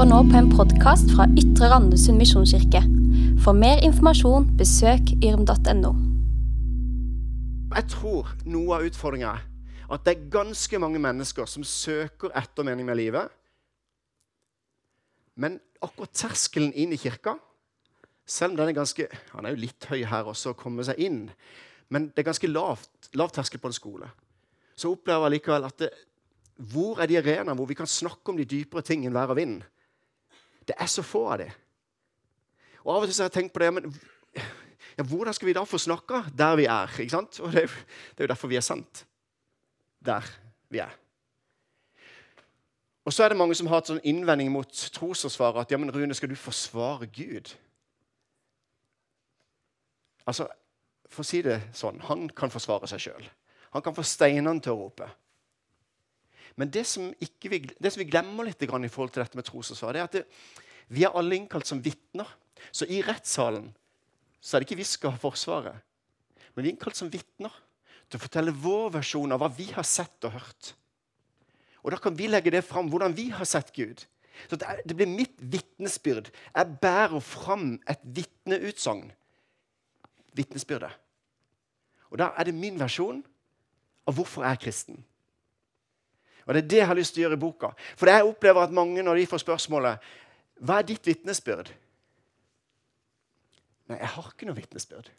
hører nå på en podkast fra Ytre Randesund misjonskirke. For mer informasjon, besøk yrm.no. Jeg tror noe av utfordringa er at det er ganske mange mennesker som søker etter mening med livet. Men akkurat terskelen inn i kirka, selv om den er ganske Han er jo litt høy her også, å komme seg inn. Men det er ganske lavt, lav terskel på en skole. Så opplever jeg likevel at det, hvor er de arenaene hvor vi kan snakke om de dypere ting enn vær og vind? Det er så få av dem. Og Av og til har jeg tenkt på det men ja, Hvordan skal vi da få snakka der vi er? ikke sant? Og det, det er jo derfor vi er sendt der vi er. Og så er det mange som har hatt sånn innvending mot trosforsvaret. At ja, men Rune, skal du forsvare Gud? Altså, For å si det sånn Han kan forsvare seg sjøl. Han kan få steinene til å rope. Men det som, vi, det som vi, glemmer litt i forhold til dette med trosforsvar, det er at det, vi er alle innkalt som vitner. Så i rettssalen så er det ikke vi skal ha Forsvaret, men vi er innkalt som vitner til å fortelle vår versjon av hva vi har sett og hørt. Og Da kan vi legge det fram, hvordan vi har sett Gud. Så Det, er, det blir mitt vitnesbyrd. Jeg bærer fram et vitneutsagn. Vitnesbyrdet. Og Da er det min versjon av hvorfor jeg er kristen. Og Det er det jeg har lyst til å gjøre i boka. For jeg opplever at mange når de får spørsmålet hva er ditt vitnesbyrd? Nei, jeg har ikke noe vitnesbyrd.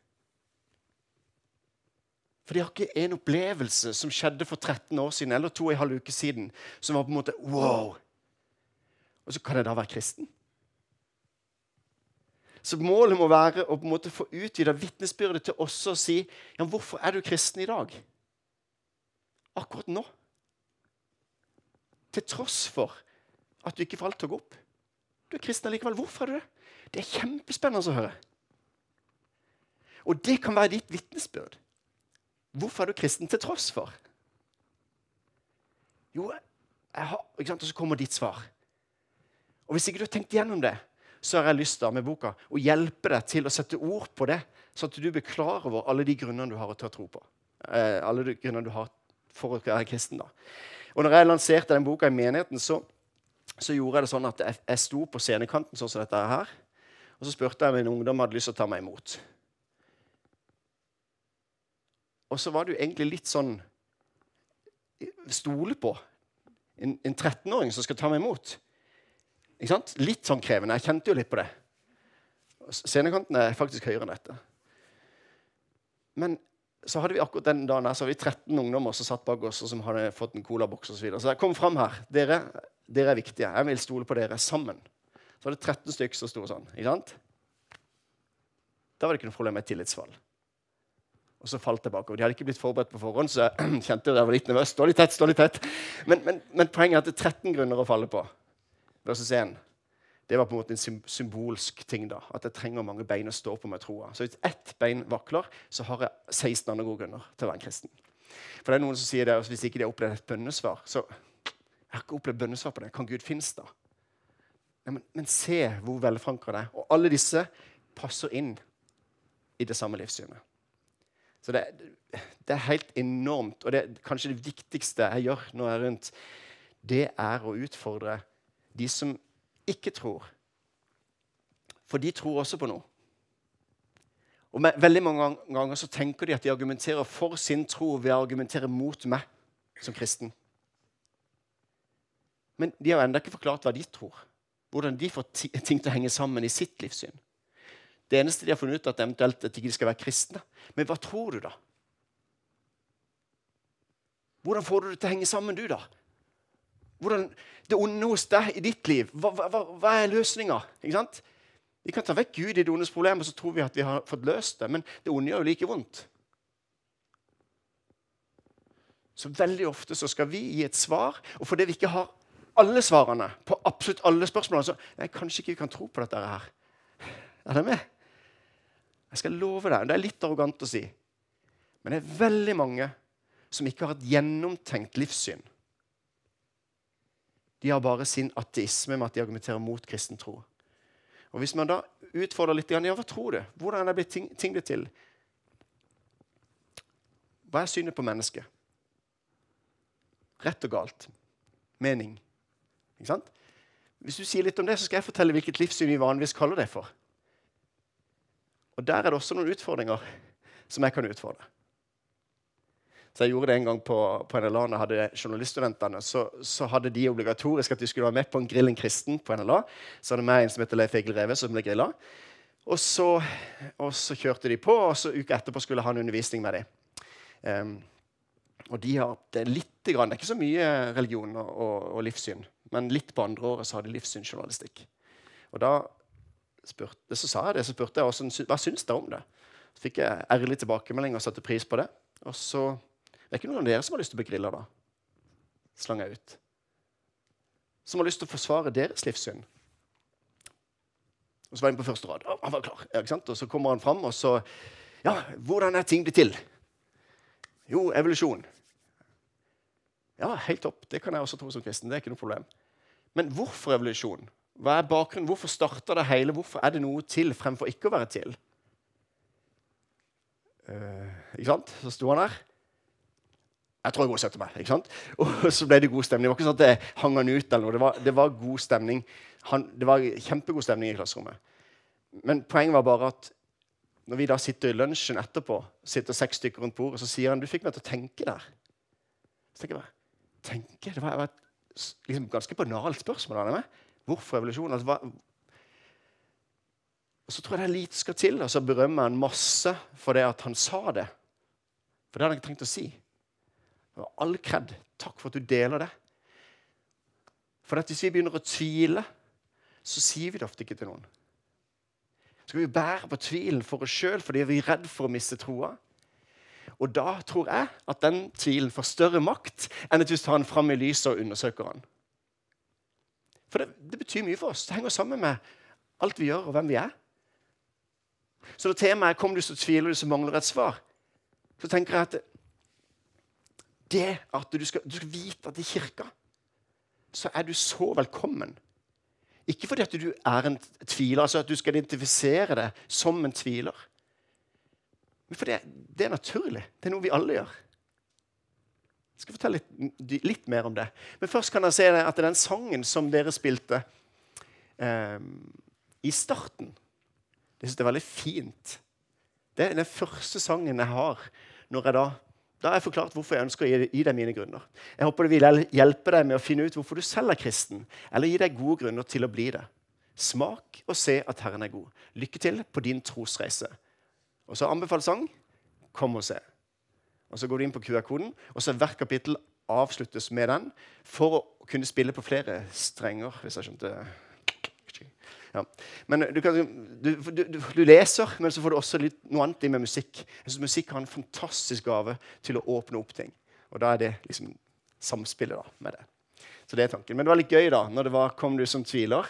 For de har ikke en opplevelse som skjedde for 13 år siden eller to og en halv uke siden, som var på en måte wow. Og så kan jeg da være kristen? Så målet må være å på en måte få utvida vitnesbyrdet til også å si ja, hvorfor er du kristen i dag? Akkurat nå. Til tross for at du ikke får alt til å gå opp. Du er kristen likevel. Hvorfor er du det? Det er kjempespennende å høre. Og det kan være ditt vitnesbyrd. Hvorfor er du kristen til tross for? Jo, jeg har, ikke sant? Og så kommer ditt svar. Og Hvis ikke du har tenkt gjennom det, så har jeg lyst til med boka å hjelpe deg til å sette ord på det, sånn at du blir klar over alle de grunnene du har til å tro på. Eh, alle de grunnene du har for å være kristen. da. Og når jeg lanserte den boka i menigheten, så, så gjorde jeg det sånn at jeg, jeg sto på scenekanten sånn som dette her. Og så spurte jeg om en ungdom hadde lyst til å ta meg imot. Og så var det jo egentlig litt sånn Stole på en, en 13-åring som skal ta meg imot. Ikke sant? Litt sånn krevende. Jeg kjente jo litt på det. Scenekanten er faktisk høyere enn dette. Men så hadde vi akkurat den dagen her, så hadde vi 13 ungdommer som satt bak oss og som hadde fått en colaboks osv. Så, videre. så jeg kom fram her. Dere, dere, er viktige. Jeg vil stole på dere sammen. Så var det 13 stykker som sto sånn. ikke sant? Da var det ikke noe problem med tillitsfall. Og så falt jeg bakover. De hadde ikke blitt forberedt på forhånd, så jeg kjente jeg var litt nervøs. Stå litt tett, stå litt tett. Men, men, men poenget er at det er 13 grunner å falle på versus 1. Det var på en måte en symbolsk ting. da, At jeg trenger mange bein å stå på med troa. Så hvis ett bein vakler, så har jeg 16 andre gode grunner til å være en kristen. For det er noen som sier det, at Hvis ikke de har opplevd et bønnesvar så Jeg har ikke opplevd bønnesvar på det. Kan Gud finnes da? Nei, men, men, se hvor velforankra det er. Og alle disse passer inn i det samme livssynet. Så det, det, er helt enormt. Og det kanskje det viktigste jeg gjør når jeg er rundt, det er å utfordre de som ikke tror. For de tror også på noe. Og Veldig mange ganger så tenker de at de argumenterer for sin tro ved å argumentere mot meg som kristen. Men de har ennå ikke forklart hva de tror. Hvordan de får ting til å henge sammen i sitt livssyn. Det eneste de har funnet ut, er at eventuelt at de ikke skal være kristne. Men hva tror du, da? Hvordan får du det til å henge sammen, du, da? Hvordan, det onde hos deg i ditt liv. Hva, hva, hva er løsninga? Vi kan ta vekk Gud i det ondes problem, og så tror vi at vi har fått løst det. Men det onde gjør jo like vondt. Så veldig ofte så skal vi gi et svar, og fordi vi ikke har alle svarene på absolutt alle spørsmålene, så nei, kanskje ikke vi kan tro på dette her. Er dere med? Jeg skal love deg. Det er litt arrogant å si. Men det er veldig mange som ikke har et gjennomtenkt livssyn. De har bare sin ateisme med at de argumenterer mot kristen tro. Og Hvis man da utfordrer litt ja, hva tror du? Hvordan er det ting, ting blitt til? Hva er synet på mennesket? Rett og galt. Mening. Ikke sant? Hvis du sier litt om det, så skal jeg fortelle hvilket livssyn vi vanligvis kaller det for. Og Der er det også noen utfordringer som jeg kan utfordre. Så Jeg gjorde det en gang på, på NLA når jeg hadde journaliststudentene. Så, så, hadde de obligatorisk at de skulle være med på en Grill en kristen på NLA. Så hadde vi en som heter Leif Egil Reve, som ble grilla. Og så, og så, kjørte de på, og så uka etterpå skulle jeg ha en undervisning med dem. Um, og de har, det, er litt, det er ikke så mye religion og, og livssyn, men litt på andre året så har de livssynsjournalistikk. Og da spurte, så sa jeg det, så spurte jeg hva syns dere om det. Så fikk jeg ærlig tilbakemelding og satte pris på det. Og så det er ikke noen av dere som har lyst til å bli grilla, da? Slang jeg ut. Som har lyst til å forsvare deres livssyn. Og så var han på første rad. Han var klar. Ja, og så kommer han fram, og så Ja, hvordan er ting blitt til? Jo, evolusjon. Ja, helt topp. Det kan jeg også tro som kristen. Det er ikke noe problem. Men hvorfor evolusjon? Hva er bakgrunnen? Hvorfor starter det hele? Hvorfor er det noe til fremfor ikke å være til? Uh, ikke sant? Så sto han der. Jeg tror jeg går og setter meg. ikke sant? Og så ble det god stemning. Det var ikke sånn at det hang han ut. eller noe. Det var, det var god stemning. Han, det var kjempegod stemning i klasserommet. Men poenget var bare at når vi da sitter i lunsjen etterpå, sitter seks stykker rundt bordet, så sier han du fikk meg til å tenke der. Så tenker jeg, tenke? Det var, var et liksom, ganske banalt spørsmål. Hvorfor evolusjon? Altså, hva, og så tror jeg det er lite skal til, og så berømmer han masse for det at han sa det. For det hadde han ikke trengt å si. Og all kred. Takk for at du deler det. For hvis vi begynner å tvile, så sier vi det ofte ikke til noen. Så skal vi bære på tvilen for oss sjøl fordi vi er redd for å miste troa. Og da tror jeg at den tvilen får større makt enn at vi tar den fram i lyset og undersøker den. For det, det, betyr mye for oss. Det henger sammen med alt vi gjør, og hvem vi er. Så når temaet er 'Kom du så tviler du, så mangler et svar', så tenker jeg at det at du skal, du skal vite at i kirka så er du så velkommen. Ikke fordi at du er en tviler, altså at du skal identifisere deg som en tviler. Men fordi det er naturlig. Det er noe vi alle gjør. Jeg skal fortelle litt, litt mer om det. Men først kan jeg se at den sangen som dere spilte eh, i starten Det syns jeg er veldig fint. Det er den første sangen jeg har når jeg da da har jeg forklart hvorfor jeg ønsker å gi deg mine grunner. Jeg håper det vil hjelpe deg med å finne ut hvorfor du selv er kristen, eller gi deg gode grunner til å bli det. Smak og se at Herren er god. Lykke til på din trosreise. Og så anbefalt sang kom og se. Og Så går du inn på QR-koden, og så hvert kapittel avsluttes med den for å kunne spille på flere strenger. hvis jeg skjønte ja. Men du, kan, du, du, du, leser, men så får du også litt, noe annet med musikk. Jeg synes Musikk har en fantastisk gave til å åpne opp ting. Og da er det liksom samspillet da, med det. Så det er tanken. Men det var litt gøy da, når det var 'Kom du som tviler',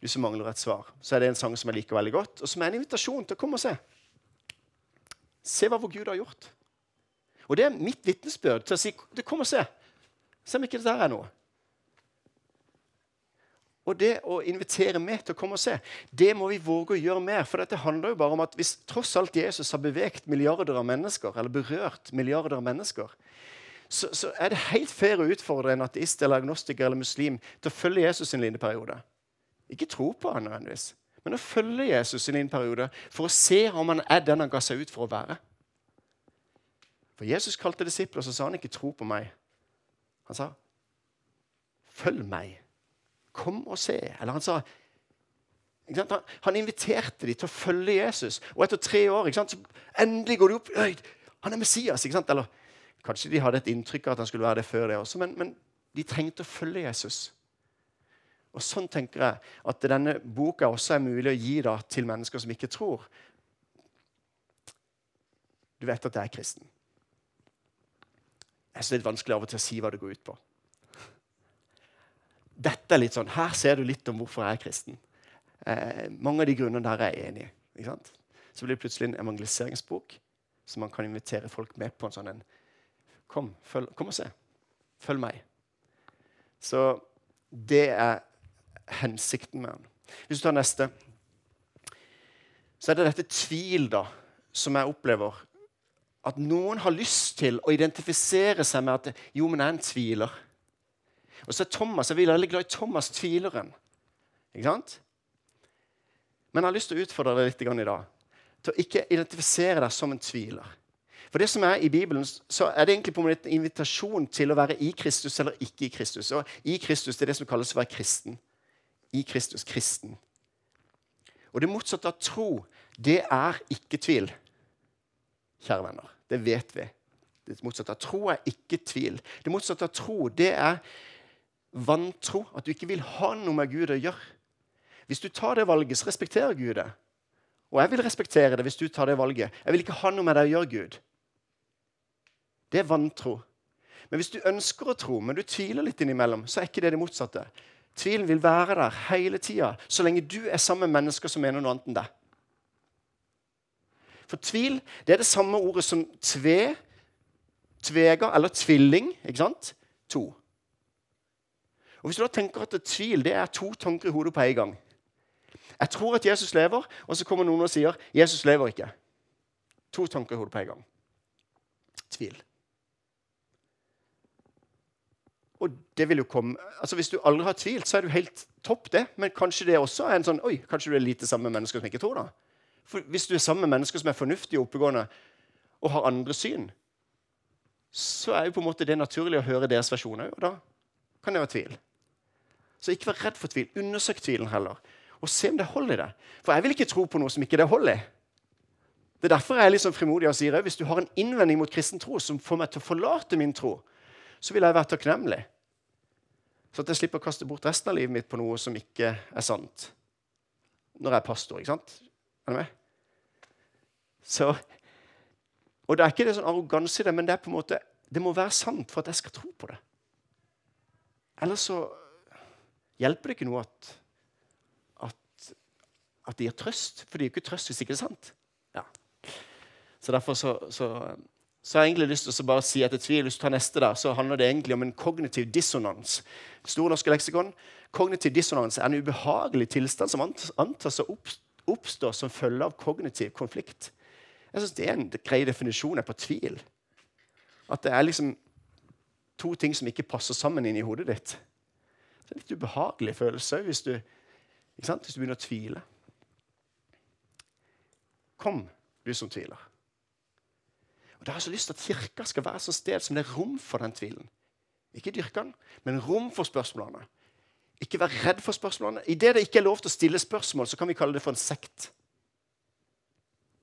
du som mangler et svar. Så er det en sang som jeg liker veldig godt, og som er en invitasjon til å komme og se. Se hva vår Gud har gjort. Og det er mitt vitnesbyrd til å si kom og se. Se om ikke dette er noe. Og det å invitere meg til å komme og se, det må vi våge å gjøre mer. For dette handler jo bare om at hvis tross alt Jesus har bevegt milliarder av mennesker, eller berørt milliarder av mennesker, så, så er det helt fair å utfordre en ateist eller agnostiker eller muslim til å følge Jesus en liten periode. Ikke tro på han nødvendigvis, men å følge Jesus en liten periode for å se om han er den han ga seg ut for å være. For Jesus kalte disipler, så sa han ikke 'tro på meg'. Han sa 'følg meg'. Kom og se. Eller han sa han, inviterte dem til å følge Jesus. Og etter tre år så endelig går de opp. Øy, han er Messias. Eller kanskje de hadde et inntrykk av at han skulle være det før det også, men, men de trengte å følge Jesus. Og Sånn tenker jeg at denne boka også er mulig å gi da, til mennesker som ikke tror. Du vet at jeg er kristen. Det er litt vanskelig av og til å si hva det går ut på dette er litt sånn, Her ser du litt om hvorfor jeg er kristen. Eh, mange av de grunnene der er jeg enig i. Så blir det plutselig en evangeliseringsbok som man kan invitere folk med på. en sånn en, kom, følg, kom og se. Følg meg. Så det er hensikten med den. Hvis du tar neste, så er det dette tvil da, som jeg opplever. At noen har lyst til å identifisere seg med at jo, men jeg er en tviler. Og så er Thomas, Jeg er veldig glad i Thomas tvileren. Ikke sant? Men jeg har lyst til å utfordre deg litt i dag til å ikke identifisere deg som en tviler. For det som er I Bibelen så er det egentlig på en måte en invitasjon til å være i Kristus eller ikke i Kristus. Og I Kristus det er det som kalles å være kristen. I Kristus kristen. Og det motsatte av tro, det er ikke tvil. Kjære venner. Det vet vi. Det motsatte av tro er ikke tvil. Det motsatte av tro, det er vantro. At du ikke vil ha noe med Gud å gjøre. Hvis du tar det valget, så respekterer Gud det. Og jeg vil respektere det hvis du tar det valget. Jeg vil ikke ha noe med deg å gjøre, Gud. Det er vantro. Men hvis du ønsker å tro, men du tviler litt innimellom, så er ikke det det motsatte. Tvilen vil være der hele tida så lenge du er sammen med mennesker som mener noe annet enn deg. For tvil det er det samme ordet som tve, tvega eller tvilling. ikke sant? To. Og Hvis du da tenker at tvil det er to tanker i hodet på en gang Jeg tror at Jesus lever, og så kommer noen og sier Jesus lever ikke. To tanker i hodet på en gang. Tvil. Og det vil jo komme, altså Hvis du aldri har tvilt, så er du helt topp, det. Men kanskje det også er en sånn Oi, kanskje du er lite sammen med mennesker som ikke tror, da? For Hvis du er sammen med mennesker som er fornuftige og oppegående og har andre syn, så er jo på en måte det naturlig å høre deres versjon òg. Og da kan det være tvil. Så ikke vær redd for tvil. Undersøk tvilen heller. Og se om det holder i det. For jeg vil ikke tro på noe som ikke det holder i. Det er derfor jeg er sånn frimodig og sier at hvis du har en innvending mot kristen tro som får meg til å forlate min tro, så vil jeg være takknemlig. Så at jeg slipper å kaste bort resten av livet mitt på noe som ikke er sant. Når jeg er pastor. ikke sant? Er du med? Så, og det er ikke det sånn arroganse i det, men det er på en måte, det må være sant for at jeg skal tro på det. Ellers så hjelper det ikke noe at, at, at de gir trøst. For de gir ikke trøst hvis ikke det er sant. Ja. Så derfor så, så så har jeg egentlig lyst til å bare si etter tvil, hvis du tar neste der, så handler det egentlig om en kognitiv dissonans. Store norske leksikon. Kognitiv dissonans er en ubehagelig tilstand som antas å oppstå som følge av kognitiv konflikt. Jeg synes Det er en grei definisjon på tvil. At det er liksom to ting som ikke passer sammen inni i hodet ditt. Det er en litt ubehagelig følelse hvis du, hvis du begynner å tvile. Kom, du som tviler. Og Da har jeg så lyst til at kirka skal være et sted som det er rom for den tvilen. Ikke dyrke den, men rom for spørsmålene. Ikke vær redd for spørsmålene. Idet det ikke er lov til å stille spørsmål, så kan vi kalle det for en sekt.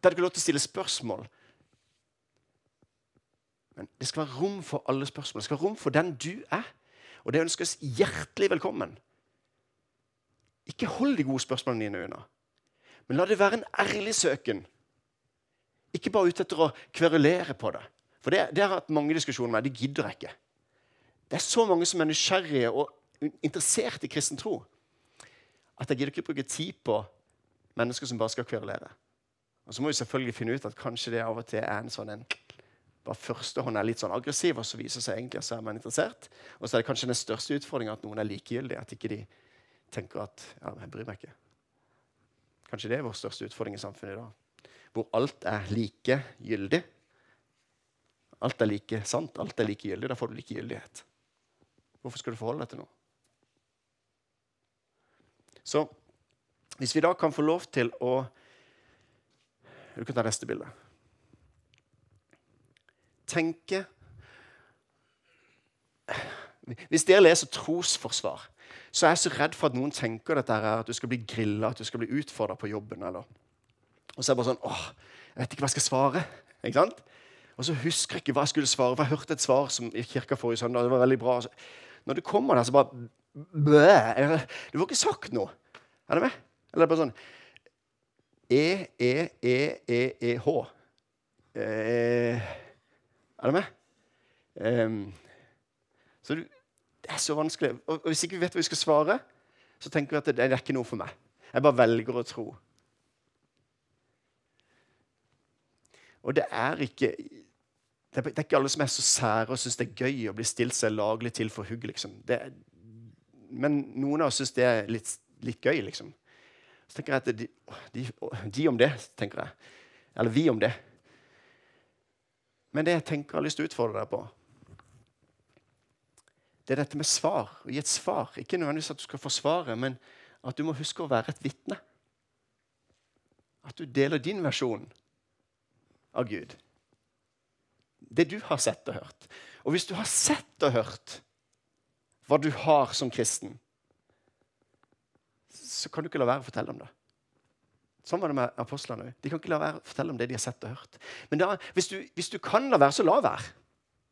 Der det ikke lov til å stille spørsmål. Men det skal være rom for alle spørsmål. Det skal være rom for den du er. Og det ønskes hjertelig velkommen. Ikke hold de gode spørsmålene dine unna, men la det være en ærlig søken ikke bare ute etter å kverulere på det. For det, det har jeg hatt mange diskusjoner med. Det gidder jeg ikke. Det er så mange som er nysgjerrige og interessert i kristen tro at jeg gidder ikke bruke tid på mennesker som bare skal kverulere. Og så må vi selvfølgelig finne ut at kanskje det av og til er en sånn en bare førstehånd er litt sånn aggressiv, og så viser seg egentlig at så er man interessert. Og så er det kanskje den største utfordringa at noen er likegyldige. At ikke de tenker at ja, jeg bryr meg ikke. Kanskje det er vår største utfordring i samfunnet i dag hvor alt er likegyldig. Alt er like sant, alt er likegyldig. Da får du likegyldighet. Hvorfor skal du forholde deg til noe? Så hvis vi da kan få lov til å Du kan ta neste bilde. Tenke Hvis dere leser trosforsvar, så er jeg så redd for at noen tenker dette er at du skal bli grilla, at du skal bli utfordra på jobben. eller og så er jeg bare sånn åh, jeg vet ikke hva jeg skal svare. Ikke sant? Og så husker jeg ikke hva jeg skulle svare, for jeg hørte et svar som i kirka forrige søndag. det var veldig bra. Når du kommer der, så bare bæ, Du får ikke sagt noe. Er det med? Eller er det bare sånn E, E, E, E, E, H. Eh, er det med? Um, så du, det er så vanskelig. Og hvis ikke vi vet hva vi skal svare, så tenker vi at det, det er ikke noe for meg. Jeg bare velger å tro. Og det er ikke det er ikke alle som er så sære og syns det er gøy å bli stilt seg laglig til for hugg. Liksom. Det, men noen av oss syns det er litt, litt, gøy, liksom. Så tenker jeg at de, de, de, om det, tenker jeg. Eller vi om det. Men det jeg tenker jeg har lyst til å utfordre deg på, det er dette med svar. Å gi et svar. Ikke nødvendigvis at du skal få svaret, men at du må huske å være et vitne. At du deler din versjon av Gud. Det du har sett og hørt. Og hvis du har sett og hørt hva du har som kristen, så kan du ikke la være å fortelle om det. Sånn var det med apostlene òg. De kan ikke la være å fortelle om det de har sett og hørt. Men da, hvis, du, hvis, du, kan la være, så la være.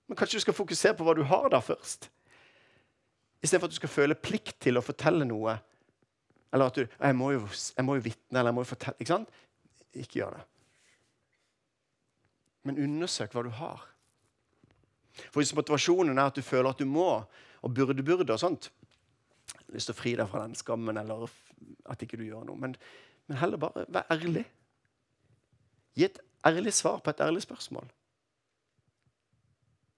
Men kanskje du skal fokusere på hva du har der først. Istedenfor at du skal føle plikt til å fortelle noe. Eller at du jeg må jo, jeg må jo vitne, eller jeg må jo fortelle. Ikke sant? Ikke gjør det. Men undersøk hva du har. For Hvis motivasjonen er at du føler at du må, og burde, burde og sånt Lyst til å fri deg fra den skammen eller at ikke du gjør noe. Men, men heller bare vær ærlig. Gi et ærlig svar på et ærlig spørsmål.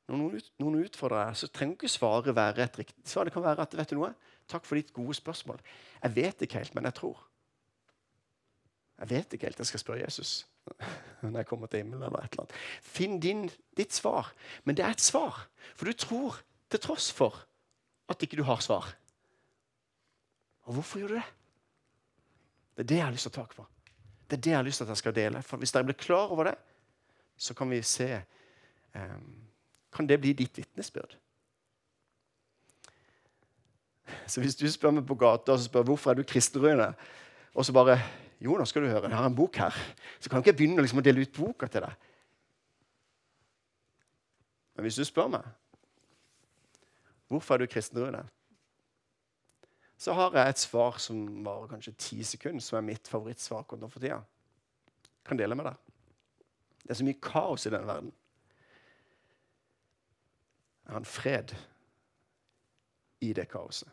Når noen, ut, noen utfordrer deg, så trenger ikke svaret være et riktig svar. Det kan være at vet du noe? Takk for ditt gode spørsmål. Jeg vet ikke helt, men jeg tror. Jeg vet ikke helt. Jeg skal spørre Jesus når jeg kommer til himmelen. eller et eller annet. Finn din, ditt svar. Men det er et svar. For du tror til tross for at ikke du har svar. Og hvorfor gjør du det? Det er det jeg har lyst til å ta tak på. Det er det jeg har lyst til at jeg skal dele. For Hvis dere blir klar over det, så kan vi se um, Kan det bli ditt vitnesbyrd? Så hvis du spør meg på gata og spør hvorfor er du kristenrøyende, og så bare jo, nå skal du høre, jeg har en bok her. Så kan jeg ikke begynne liksom å dele ut boka til deg. Men hvis du spør meg hvorfor er du kristen, Rune, så har jeg et svar som varer kanskje ti sekunder, som er mitt favorittsvar nå for tida. Kan dele med deg. Det er så mye kaos i denne verden. Jeg har en fred i det kaoset.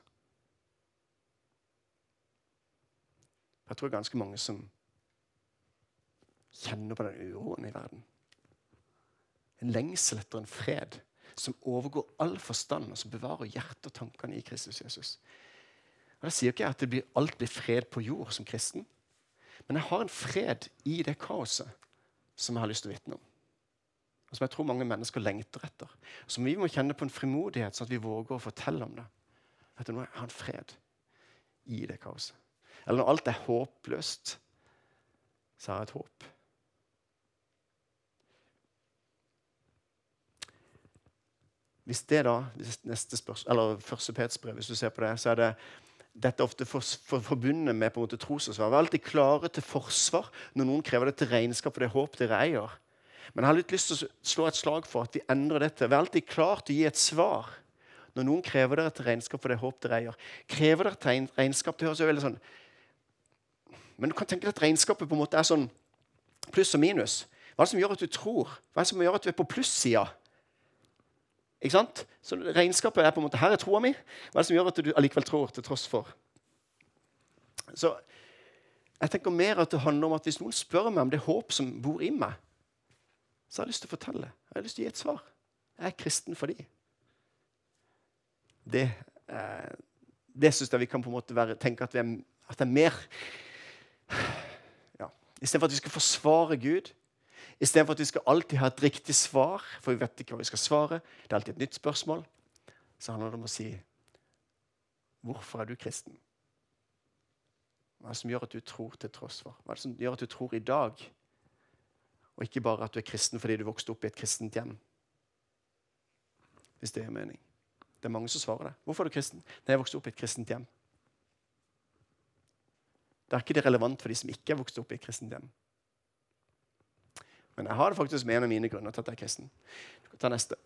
Jeg tror ganske mange som kjenner på den uroen i verden. En lengsel etter en fred som overgår all forstand, og som bevarer hjertet og tankene i Kristus Jesus. Og Da sier ikke jeg at blir, alt blir fred på jord som kristen, men jeg har en fred i det kaoset som jeg har lyst til å vitne om. Og som jeg tror mange mennesker lengter etter. Som vi må kjenne på en frimodighet, sånn at vi våger å fortelle om det. At nå har en fred i det kaoset. Eller når alt er håpløst, så har jeg et håp. Hvis det da, neste spørsmål, eller Første Petsbrev, hvis du ser på det, så er det dette er ofte for, for, forbundet med på en måte trosansvar. Er alltid klare til forsvar når noen krever det til regnskap for det håp dere eier. Men jeg har litt lyst til å slå et slag for at vi endrer dette. Vi er alltid klare til å gi et svar når noen krever dere til regnskap for det håp dere eier. Krever dere til regnskap, Det høres jo veldig sånn men du kan tenke deg at regnskapet på en måte er sånn pluss og minus. Hva er det som gjør at du tror? Hva er det som gjør at du er på plussida? Ikke sant? Så regnskapet er på en måte her er troa mi. Hva er det som gjør at du allikevel tror, til tross for? Så jeg tenker mer at det handler om at hvis noen spør meg om det håp som bor i meg, så har jeg lyst til å fortelle. Jeg har lyst til å gi et svar. Jeg er kristen for dem. Det, eh, det syns jeg vi kan på en måte være, tenke at, er, at det er mer ja, Istedenfor at vi skal forsvare Gud, istedenfor at vi skal alltid ha et riktig svar, for vi vet ikke hva vi skal svare, det er alltid et nytt spørsmål, så handler det om å si Hvorfor er du kristen? Hva er det som gjør at du tror til tross for? Hva er det som gjør at du tror i dag? Og ikke bare at du er kristen fordi du vokste opp i et kristent hjem. Hvis det gir mening. Det er mange som svarer det. Hvorfor er du kristen? Nei, jeg vokste opp i et kristent hjem. Da er ikke det relevant for de som ikke er vokst opp i et kristent hjem. Men jeg har det faktisk med en av mine grunner til at jeg er kristen. Du kan ta neste.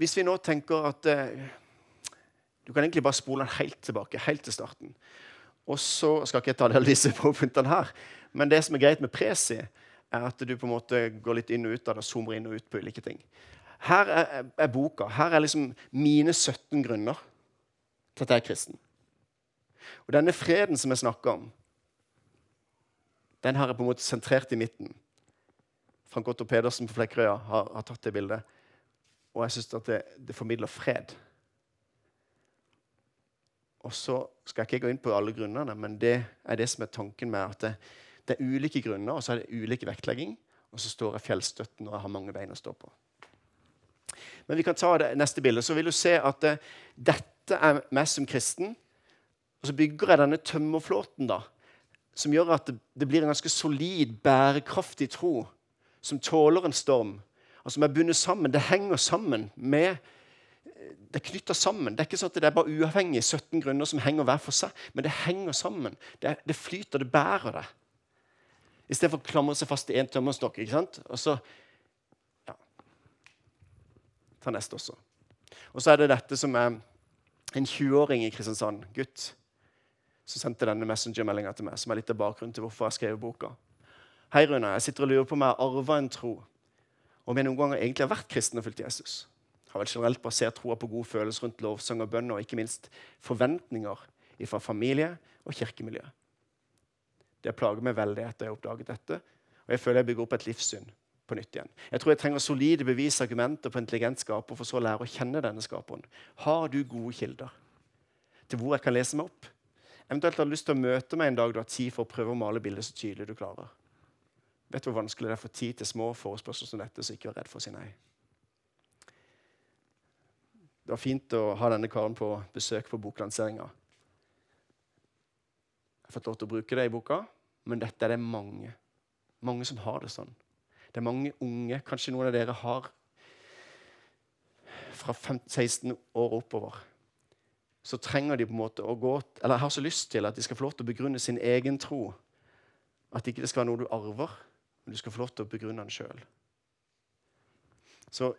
Hvis vi nå tenker at eh, Du kan egentlig bare spole den helt tilbake, helt til starten. Og så skal ikke jeg ta alle disse punktene her, men det som er greit med Presi, er at du på en måte går litt inn og ut av det, zoomer inn og ut på ulike ting. Her er, er boka. Her er liksom mine 17 grunner til at jeg er kristen. Og denne freden som jeg snakker om, den her er på en måte sentrert i midten. Frank Otto Pedersen på Flekkerøya har, har tatt det bildet. Og jeg syns at det, det, formidler fred. Og så skal jeg ikke gå inn på alle grunnene, men det er det som er tanken med at det, det er ulike grunner, og så er det ulik vektlegging. Og så står jeg fjellstøtten og jeg har mange bein å stå på. Men vi kan ta det neste bilde. Så vil du se at det, dette er meg som kristen Og så bygger jeg denne tømmerflåten da, som gjør at det, det blir en ganske solid, bærekraftig tro som tåler en storm, og som er bundet sammen. Det henger sammen med Det er knytta sammen. Det er ikke sånn at det er bare uavhengig 17 grunner som henger hver for seg, men det henger sammen. Det, det flyter, det bærer det. Istedenfor å klamre seg fast i én tømmerstokk. ikke sant? Og så ja. Ta neste også. Og så er det dette som er en 20-åring i Kristiansand, gutt, som sendte denne messengermeldinga til meg, som er litt av bakgrunnen til hvorfor jeg skrev boka. Hei, Rune. Jeg sitter og lurer på om jeg har arva en tro, om jeg noen ganger egentlig har vært kristen og fulgt Jesus. Har vel generelt basert troa på gode følelser rundt lovsang og bønn, og ikke minst forventninger fra familie og kirkemiljø. Det plager meg veldig etter jeg har oppdaget dette, og jeg føler jeg bygger opp et livssyn på nytt igjen. Jeg tror jeg trenger solide bevis, argumenter på intelligent skaper for så å lære å kjenne denne skaperen. Har du gode kilder til hvor jeg kan lese meg opp? Eventuelt har lyst til å møte meg en dag du har tid for å prøve å male bildet så tydelig du klarer. Vet du hvor vanskelig det er å få tid til små forespørsler som dette, så ikke vær redd for å si nei. Det var fint å ha denne karen på besøk på boklanseringa. Jeg har fått lov til å bruke det i boka, men dette er det mange. Mange som har det sånn. Det er mange unge, kanskje noen av dere har fra 15-16 år oppover. Så trenger de på en måte å gå Eller har så lyst til at de skal få lov til å begrunne sin egen tro. At ikke det skal være noe du arver, men du skal få lov til å begrunne den sjøl. Så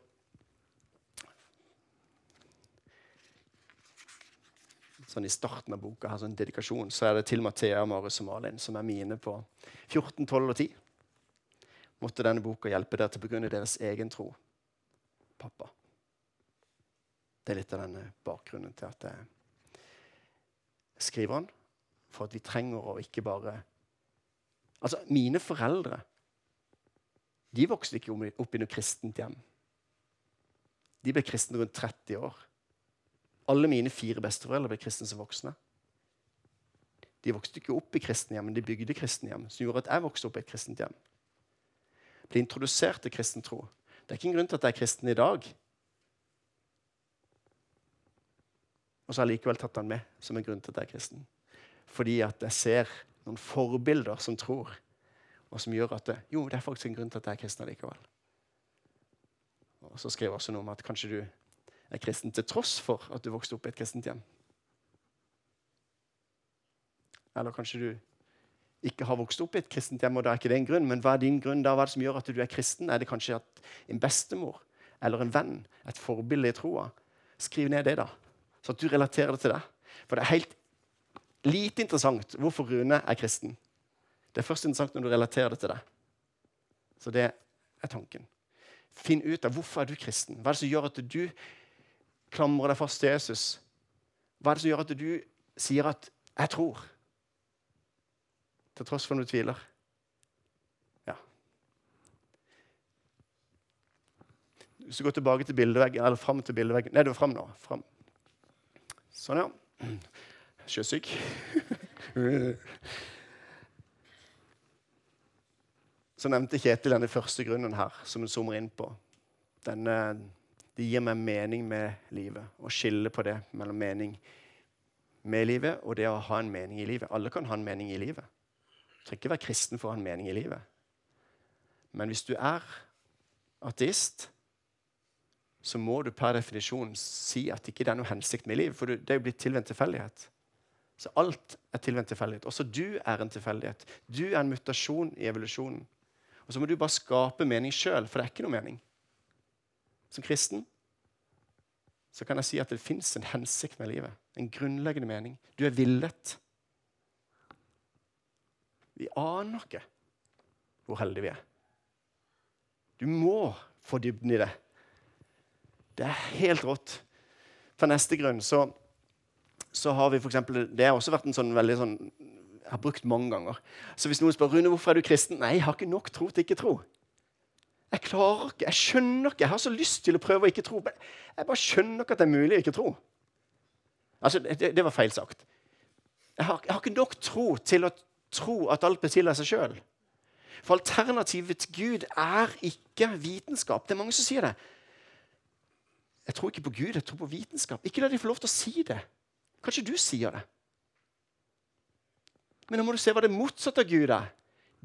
sånn I starten av boka her, sånn dedikasjon, så er det til Mathea, Marius og Malin, som er mine på 14, 12 og 10 måtte denne boka hjelpe dere til å begrunne deres egen tro. Pappa. Det er litt av denne bakgrunnen til at jeg skriver han, For at vi trenger å ikke bare Altså, mine foreldre de vokste ikke opp i noe kristent hjem. De ble kristne rundt 30 år. Alle mine fire besteforeldre ble kristne som voksne. De vokste ikke opp i kristne hjem, men de bygde kristne hjem, som gjorde at jeg vokste opp i et kristent hjem Ble introdusert til kristen tro. Det er ikke en grunn til at jeg er kristen i dag. Og så har jeg likevel tatt den med som en grunn til at jeg er kristen. Fordi at jeg ser noen forbilder som tror, og som gjør at det, jo, det er faktisk en grunn til at jeg er kristen likevel. Og så skriver jeg også noe om at kanskje du er kristen til tross for at du vokste opp i et kristent hjem. Eller kanskje du ikke har vokst opp i et kristent hjem, og da er ikke det en grunn. Men hva er din grunn da? Hva er det som gjør at du er kristen? Er det kanskje at en bestemor eller en venn, et forbilde i troa? Skriv ned det, da, så at du relaterer det til deg. For det er helt lite interessant hvorfor Rune er kristen. Det er først interessant når du relaterer det til deg. Så det er tanken. Finn ut av hvorfor er du kristen. Hva er det som gjør at du klamrer deg fast til Jesus? Hva er det som gjør at du sier at 'jeg tror'? til tross for at du tviler. Ja. Hvis du går tilbake til bildeveggen, eller fram til bildeveggen Nei, du er fram nå. Fram. Sånn, ja. Sjøsyk. Så nevnte Kjetil denne første grunnen her, som hun zoomer inn på. Denne, det gir meg mening med livet. Å skille på det mellom mening med livet og det å ha en mening i livet. Alle kan ha en mening i livet. Du trenger ikke være kristen for å ha en mening i livet. Men hvis du er ateist, så må du per definisjon si at ikke det er noe hensikt med livet. For det er jo blitt tilvendt tilfeldighet. Så alt er tilvendt tilfeldighet. Også du er en tilfeldighet. Du er en mutasjon i evolusjonen. Og så må du bare skape mening sjøl, for det er ikke noe mening. Som kristen så kan jeg si at det fins en hensikt med livet. En grunnleggende mening. Du er villet. Vi aner ikke hvor heldige vi er. Du må få dybden i det. Det er helt rått. For neste grunn så, så har vi eksempel, Det har også vært en sånn veldig sånn jeg har brukt mange ganger. Så hvis noen spør Rune, hvorfor er du kristen, nei, jeg har ikke nok tro til ikke tro. Jeg klarer ikke, jeg skjønner ikke. Jeg har så lyst til å prøve å ikke tro. Men jeg bare skjønner ikke at det er mulig å ikke tro. Altså, Det, det var feil sagt. Jeg har, jeg har, ikke nok tro til å tro at alt av seg sjøl. For alternativet til Gud er ikke vitenskap. Det er mange som sier det. Jeg tror ikke på Gud, jeg tror på vitenskap. Ikke la de få lov til å si det. Kanskje du sier det. Men nå må du se hva det motsatte av Gud er.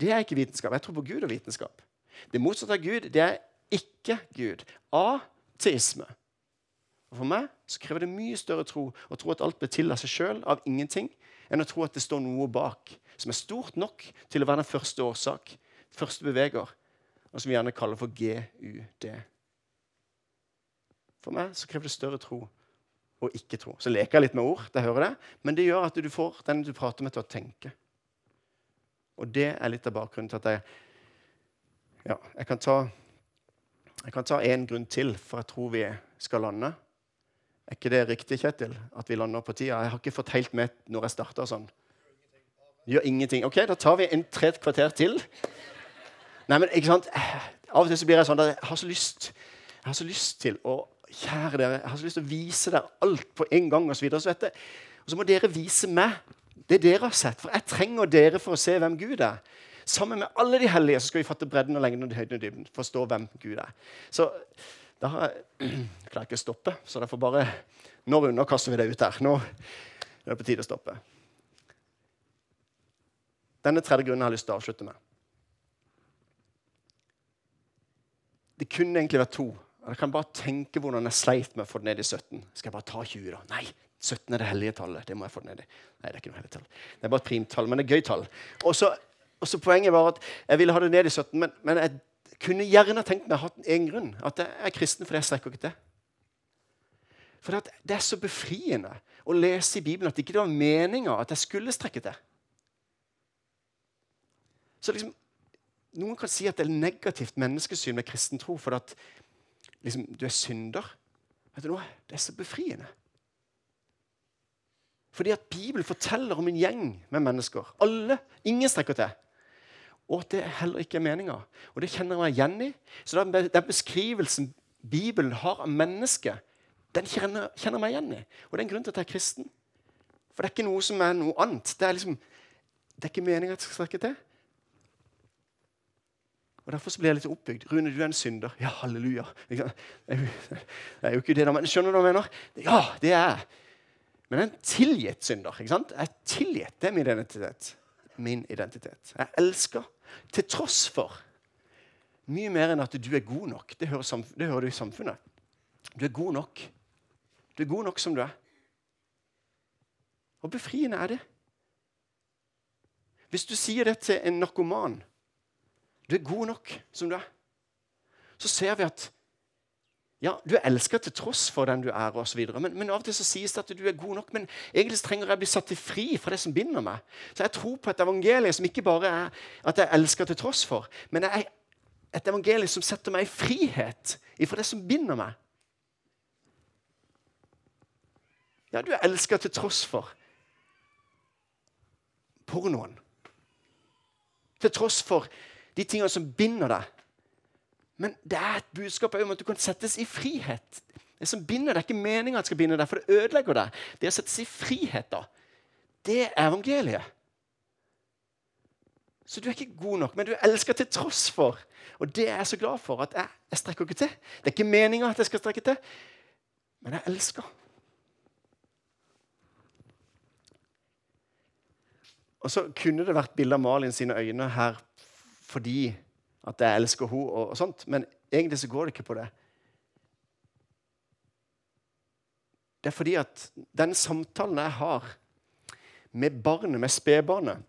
Det er ikke vitenskap. Jeg tror på Gud og vitenskap. Det motsatte av Gud det er ikke Gud. Ateisme. Og For meg så krever det mye større tro å tro at alt blir til av seg sjøl, av ingenting, enn å tro at det står noe bak som er stort nok til å være den første årsak, første beveger, og som vi gjerne kaller for GUD. For meg så krever det større tro og ikke tro. Så leker jeg litt med ord, det hører det, men det gjør at du får den du prater med, til å tenke. Og det er litt av bakgrunnen til at jeg ja, jeg kan ta jeg kan ta én grunn til for jeg tror vi skal lande. Er ikke det riktig, Kjetil? At vi lander på tida? Jeg har ikke fått helt med når jeg starta sånn. Gjør ingenting. Ok, da tar vi en tre kvarter til. Nei, men ikke sant? Av og til så blir jeg sånn at jeg har så lyst har så lyst til å Kjære dere, jeg har så lyst til å vise dere alt på en gang. Og så, videre, så, vet jeg. og så må dere vise meg det dere har sett. For jeg trenger dere for å se hvem Gud er. Sammen med alle de hellige så skal vi fatte bredden og lengden og høyden og dybden. Forstå hvem Gud er. Så da har jeg klarer ikke å stoppe, så derfor bare Nå underkaster vi det ut her. Nå er det på tide å stoppe. Denne tredje grunnen har jeg lyst til å avslutte med. Det kunne egentlig vært to. Jeg kan bare tenke hvordan jeg sleit med å få det ned i 17. Skal jeg bare ta 20, da? Nei, 17 er det hellige tallet. Det må jeg få det ned i. Nei, det er ikke noe hellig tall. Det er bare et primtall, men det er gøy tall. Og så, Poenget var at jeg ville ha det ned i 17, men, men jeg kunne gjerne tenkt meg å ha en grunn. At jeg er kristen fordi jeg strekker ikke til. For det, er så befriende å lese i Bibelen at det ikke var meninga at jeg skulle strekke til. Så liksom, Noen kan si at det er negativt menneskesyn med kristen tro fordi at liksom, du er synder. Vet du noe? Det er så befriende. Fordi at Bibelen forteller om en gjeng med mennesker. Alle, Ingen strekker til. Og at det heller ikke er meninga. Og det kjenner jeg meg igjen i. Så den beskrivelsen Bibelen har av mennesket, den kjenner, jeg meg igjen i. Og det er en grunn til at jeg er kristen. For det er ikke noe som er noe annet. Det er liksom, det er ikke meninga jeg skal strekke til. Og Derfor blir jeg litt oppbygd. Rune, du er en synder. Ja, halleluja. Det er jo ikke det, da, men skjønner du hva jeg mener? Ja, det er jeg. Men en tilgitt synder. ikke sant? Jeg er tilgitt. Det er min identitet. Min identitet. Jeg elsker til tross for mye mer enn at du er god nok. Det hører, det hører du i samfunnet. Du er god nok. Du er god nok som du er. Og befriende er det. Hvis du sier det til en narkoman du er god nok som du er. Så ser vi at ja, du er elska til tross for den du er, og så men, men av og til så sies det at du er god nok. Men egentlig trenger jeg å bli satt til fri fra det som binder meg. Så jeg tror på et evangelium som ikke bare er at jeg elsker til tross for, men jeg, et evangelium som setter meg i frihet ifra det som binder meg. Ja, du er elska til tross for pornoen. Til tross for de tingene som binder deg. Men det er et budskap om at du kan settes i frihet. Det som binder deg, er ikke meninga skal binde deg, for det ødelegger deg. Det å settes i frihet, da, det er evangeliet. Så du er ikke god nok, men du elsker til tross for. Og det er jeg så glad for. at jeg, jeg strekker ikke til. Det er ikke meninga at jeg skal strekke til, men jeg elsker. Og så kunne det vært bilde av Malin sine øyne her fordi at jeg elsker henne, og, og sånt, men egentlig så går det ikke på det. Det er fordi at den samtalen jeg har med barnet, med spedbarnet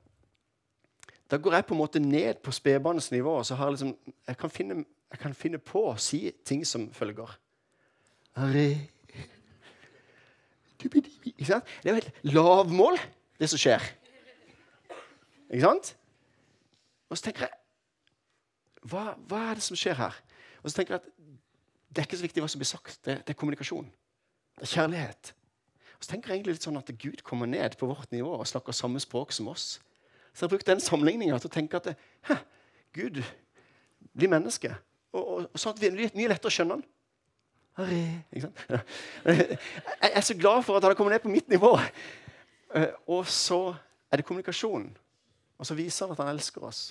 Da går jeg på en måte ned på spedbarnets nivå. og så har jeg, liksom, jeg, kan finne, jeg kan finne på å si ting som følger. Ikke sant? Det er jo helt lavmål, det som skjer. Ikke sant? Og så tenker jeg hva, hva, er det som skjer her? Og så tenker jeg at Det er ikke så viktig hva som blir sagt. Det, det er kommunikasjon. Det er kjærlighet. Og så tenker jeg egentlig litt sånn at Gud kommer ned på vårt nivå og snakker samme språk som oss. Så jeg har brukt den sammenligninga til å tenke at hæ, Gud blir menneske. Og, og, og sånn at det er mye lettere å skjønne han. Jeg er så glad for at han har kommet ned på mitt nivå. Eh, og så er det kommunikasjon. Og så viser han at han elsker oss.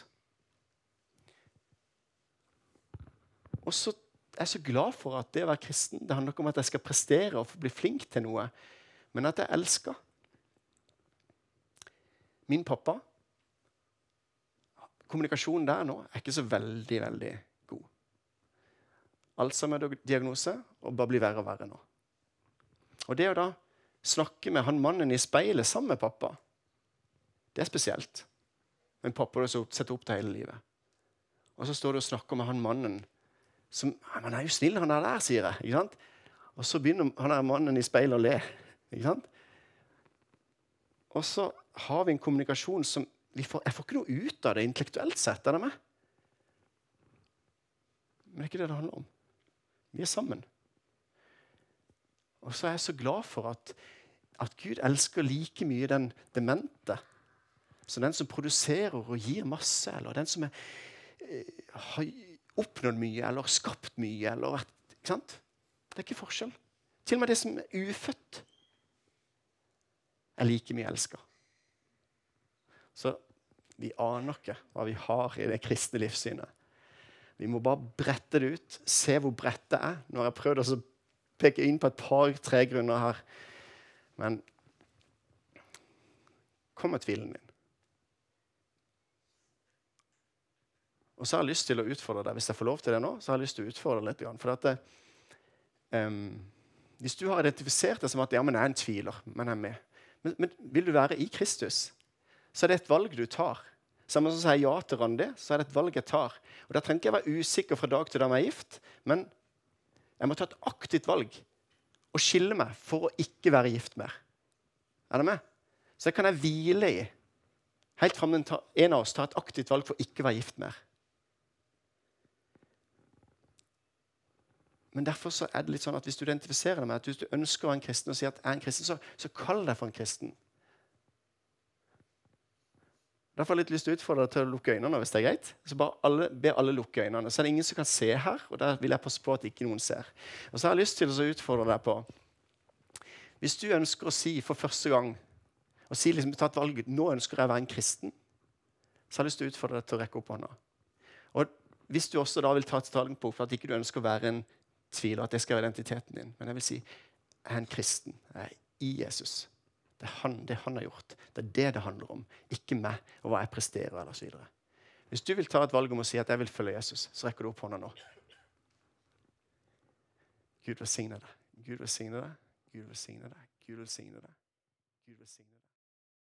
Og så er jeg så glad for at det å være kristen det handler ikke om at jeg skal prestere og bli flink til noe, men at jeg elsker. Min pappa kommunikasjonen der nå er ikke så veldig, veldig god. Alzheimer-diagnose og bare blir verre og verre nå. Og det å da snakke med han mannen i speilet sammen med pappa, det er spesielt. Men pappa har sett opp til hele livet. Og så står du og snakker med han mannen som Han er jo snill, han er der, sier jeg. ikke sant? Og så begynner han der mannen i speilet å le. ikke sant? Og så har vi en kommunikasjon som får, Jeg får ikke noe ut av det intellektuelt sett. Er det med? Men det er ikke det det handler om. Vi er sammen. Og så er jeg så glad for at, at Gud elsker like mye den demente som den som produserer og gir masse, eller den som er, eh, har oppnådd mye eller skapt mye. Eller, ikke sant? Det er ikke forskjell. Til og med det som er ufødt, er like mye elska. Så vi aner ikke hva vi har i det kristne livssynet. Vi må bare brette det ut, se hvor bredt det er. Nå har jeg prøvd å peke inn på et par-tre grunner her. Men kom med tvilen din. Og så har jeg lyst til å utfordre deg. Hvis jeg får lov til det nå, så har jeg lyst til å utfordre deg litt. For at det, um, hvis du har identifisert deg som at ja, men jeg er en tviler, men jeg er med. Men, men vil du være i Kristus, så er det et valg du tar. Sammen som sier ja til Randi, så er det et valg jeg tar. Og Da trenger ikke jeg være usikker fra dag til dag jeg er gift, men jeg må ta et aktivt valg og skille meg for å ikke være gift mer. Er det med? Så det kan jeg hvile i helt fram til en av oss tar et aktivt valg for å ikke være gift mer. Men derfor så er det litt sånn at hvis du identifiserer deg med at hvis du ønsker å være en kristen, og sier at er en kristen, så, så kall deg for en kristen. Derfor har jeg litt lyst til å utfordre deg til å lukke øynene. hvis det er greit. Så bare alle, be alle lukke øynene. Så er det ingen som kan se her, og der vil jeg passe på at ikke noen ser. Og så har jeg lyst til å utfordre deg på Hvis du ønsker å si for første gang og si liksom, ta et valg, nå ønsker jeg å være en kristen, så har jeg lyst til å utfordre deg til å rekke opp hånda. Og Hvis du også da vil ta et standpunkt for at ikke du ønsker å være en tviler at det skal være identiteten din. Men jeg vil si jeg er en kristen. Jeg er i Jesus. Det er han, det han har gjort. Det er det det handler om. Ikke meg og hva jeg presterer. eller så videre. Hvis du vil ta et valg om å si at jeg vil følge Jesus, så rekker du opp hånda nå. Gud velsigne deg. Gud velsigne deg. Gud velsigne deg. Gud velsigne deg. Gud velsigne deg.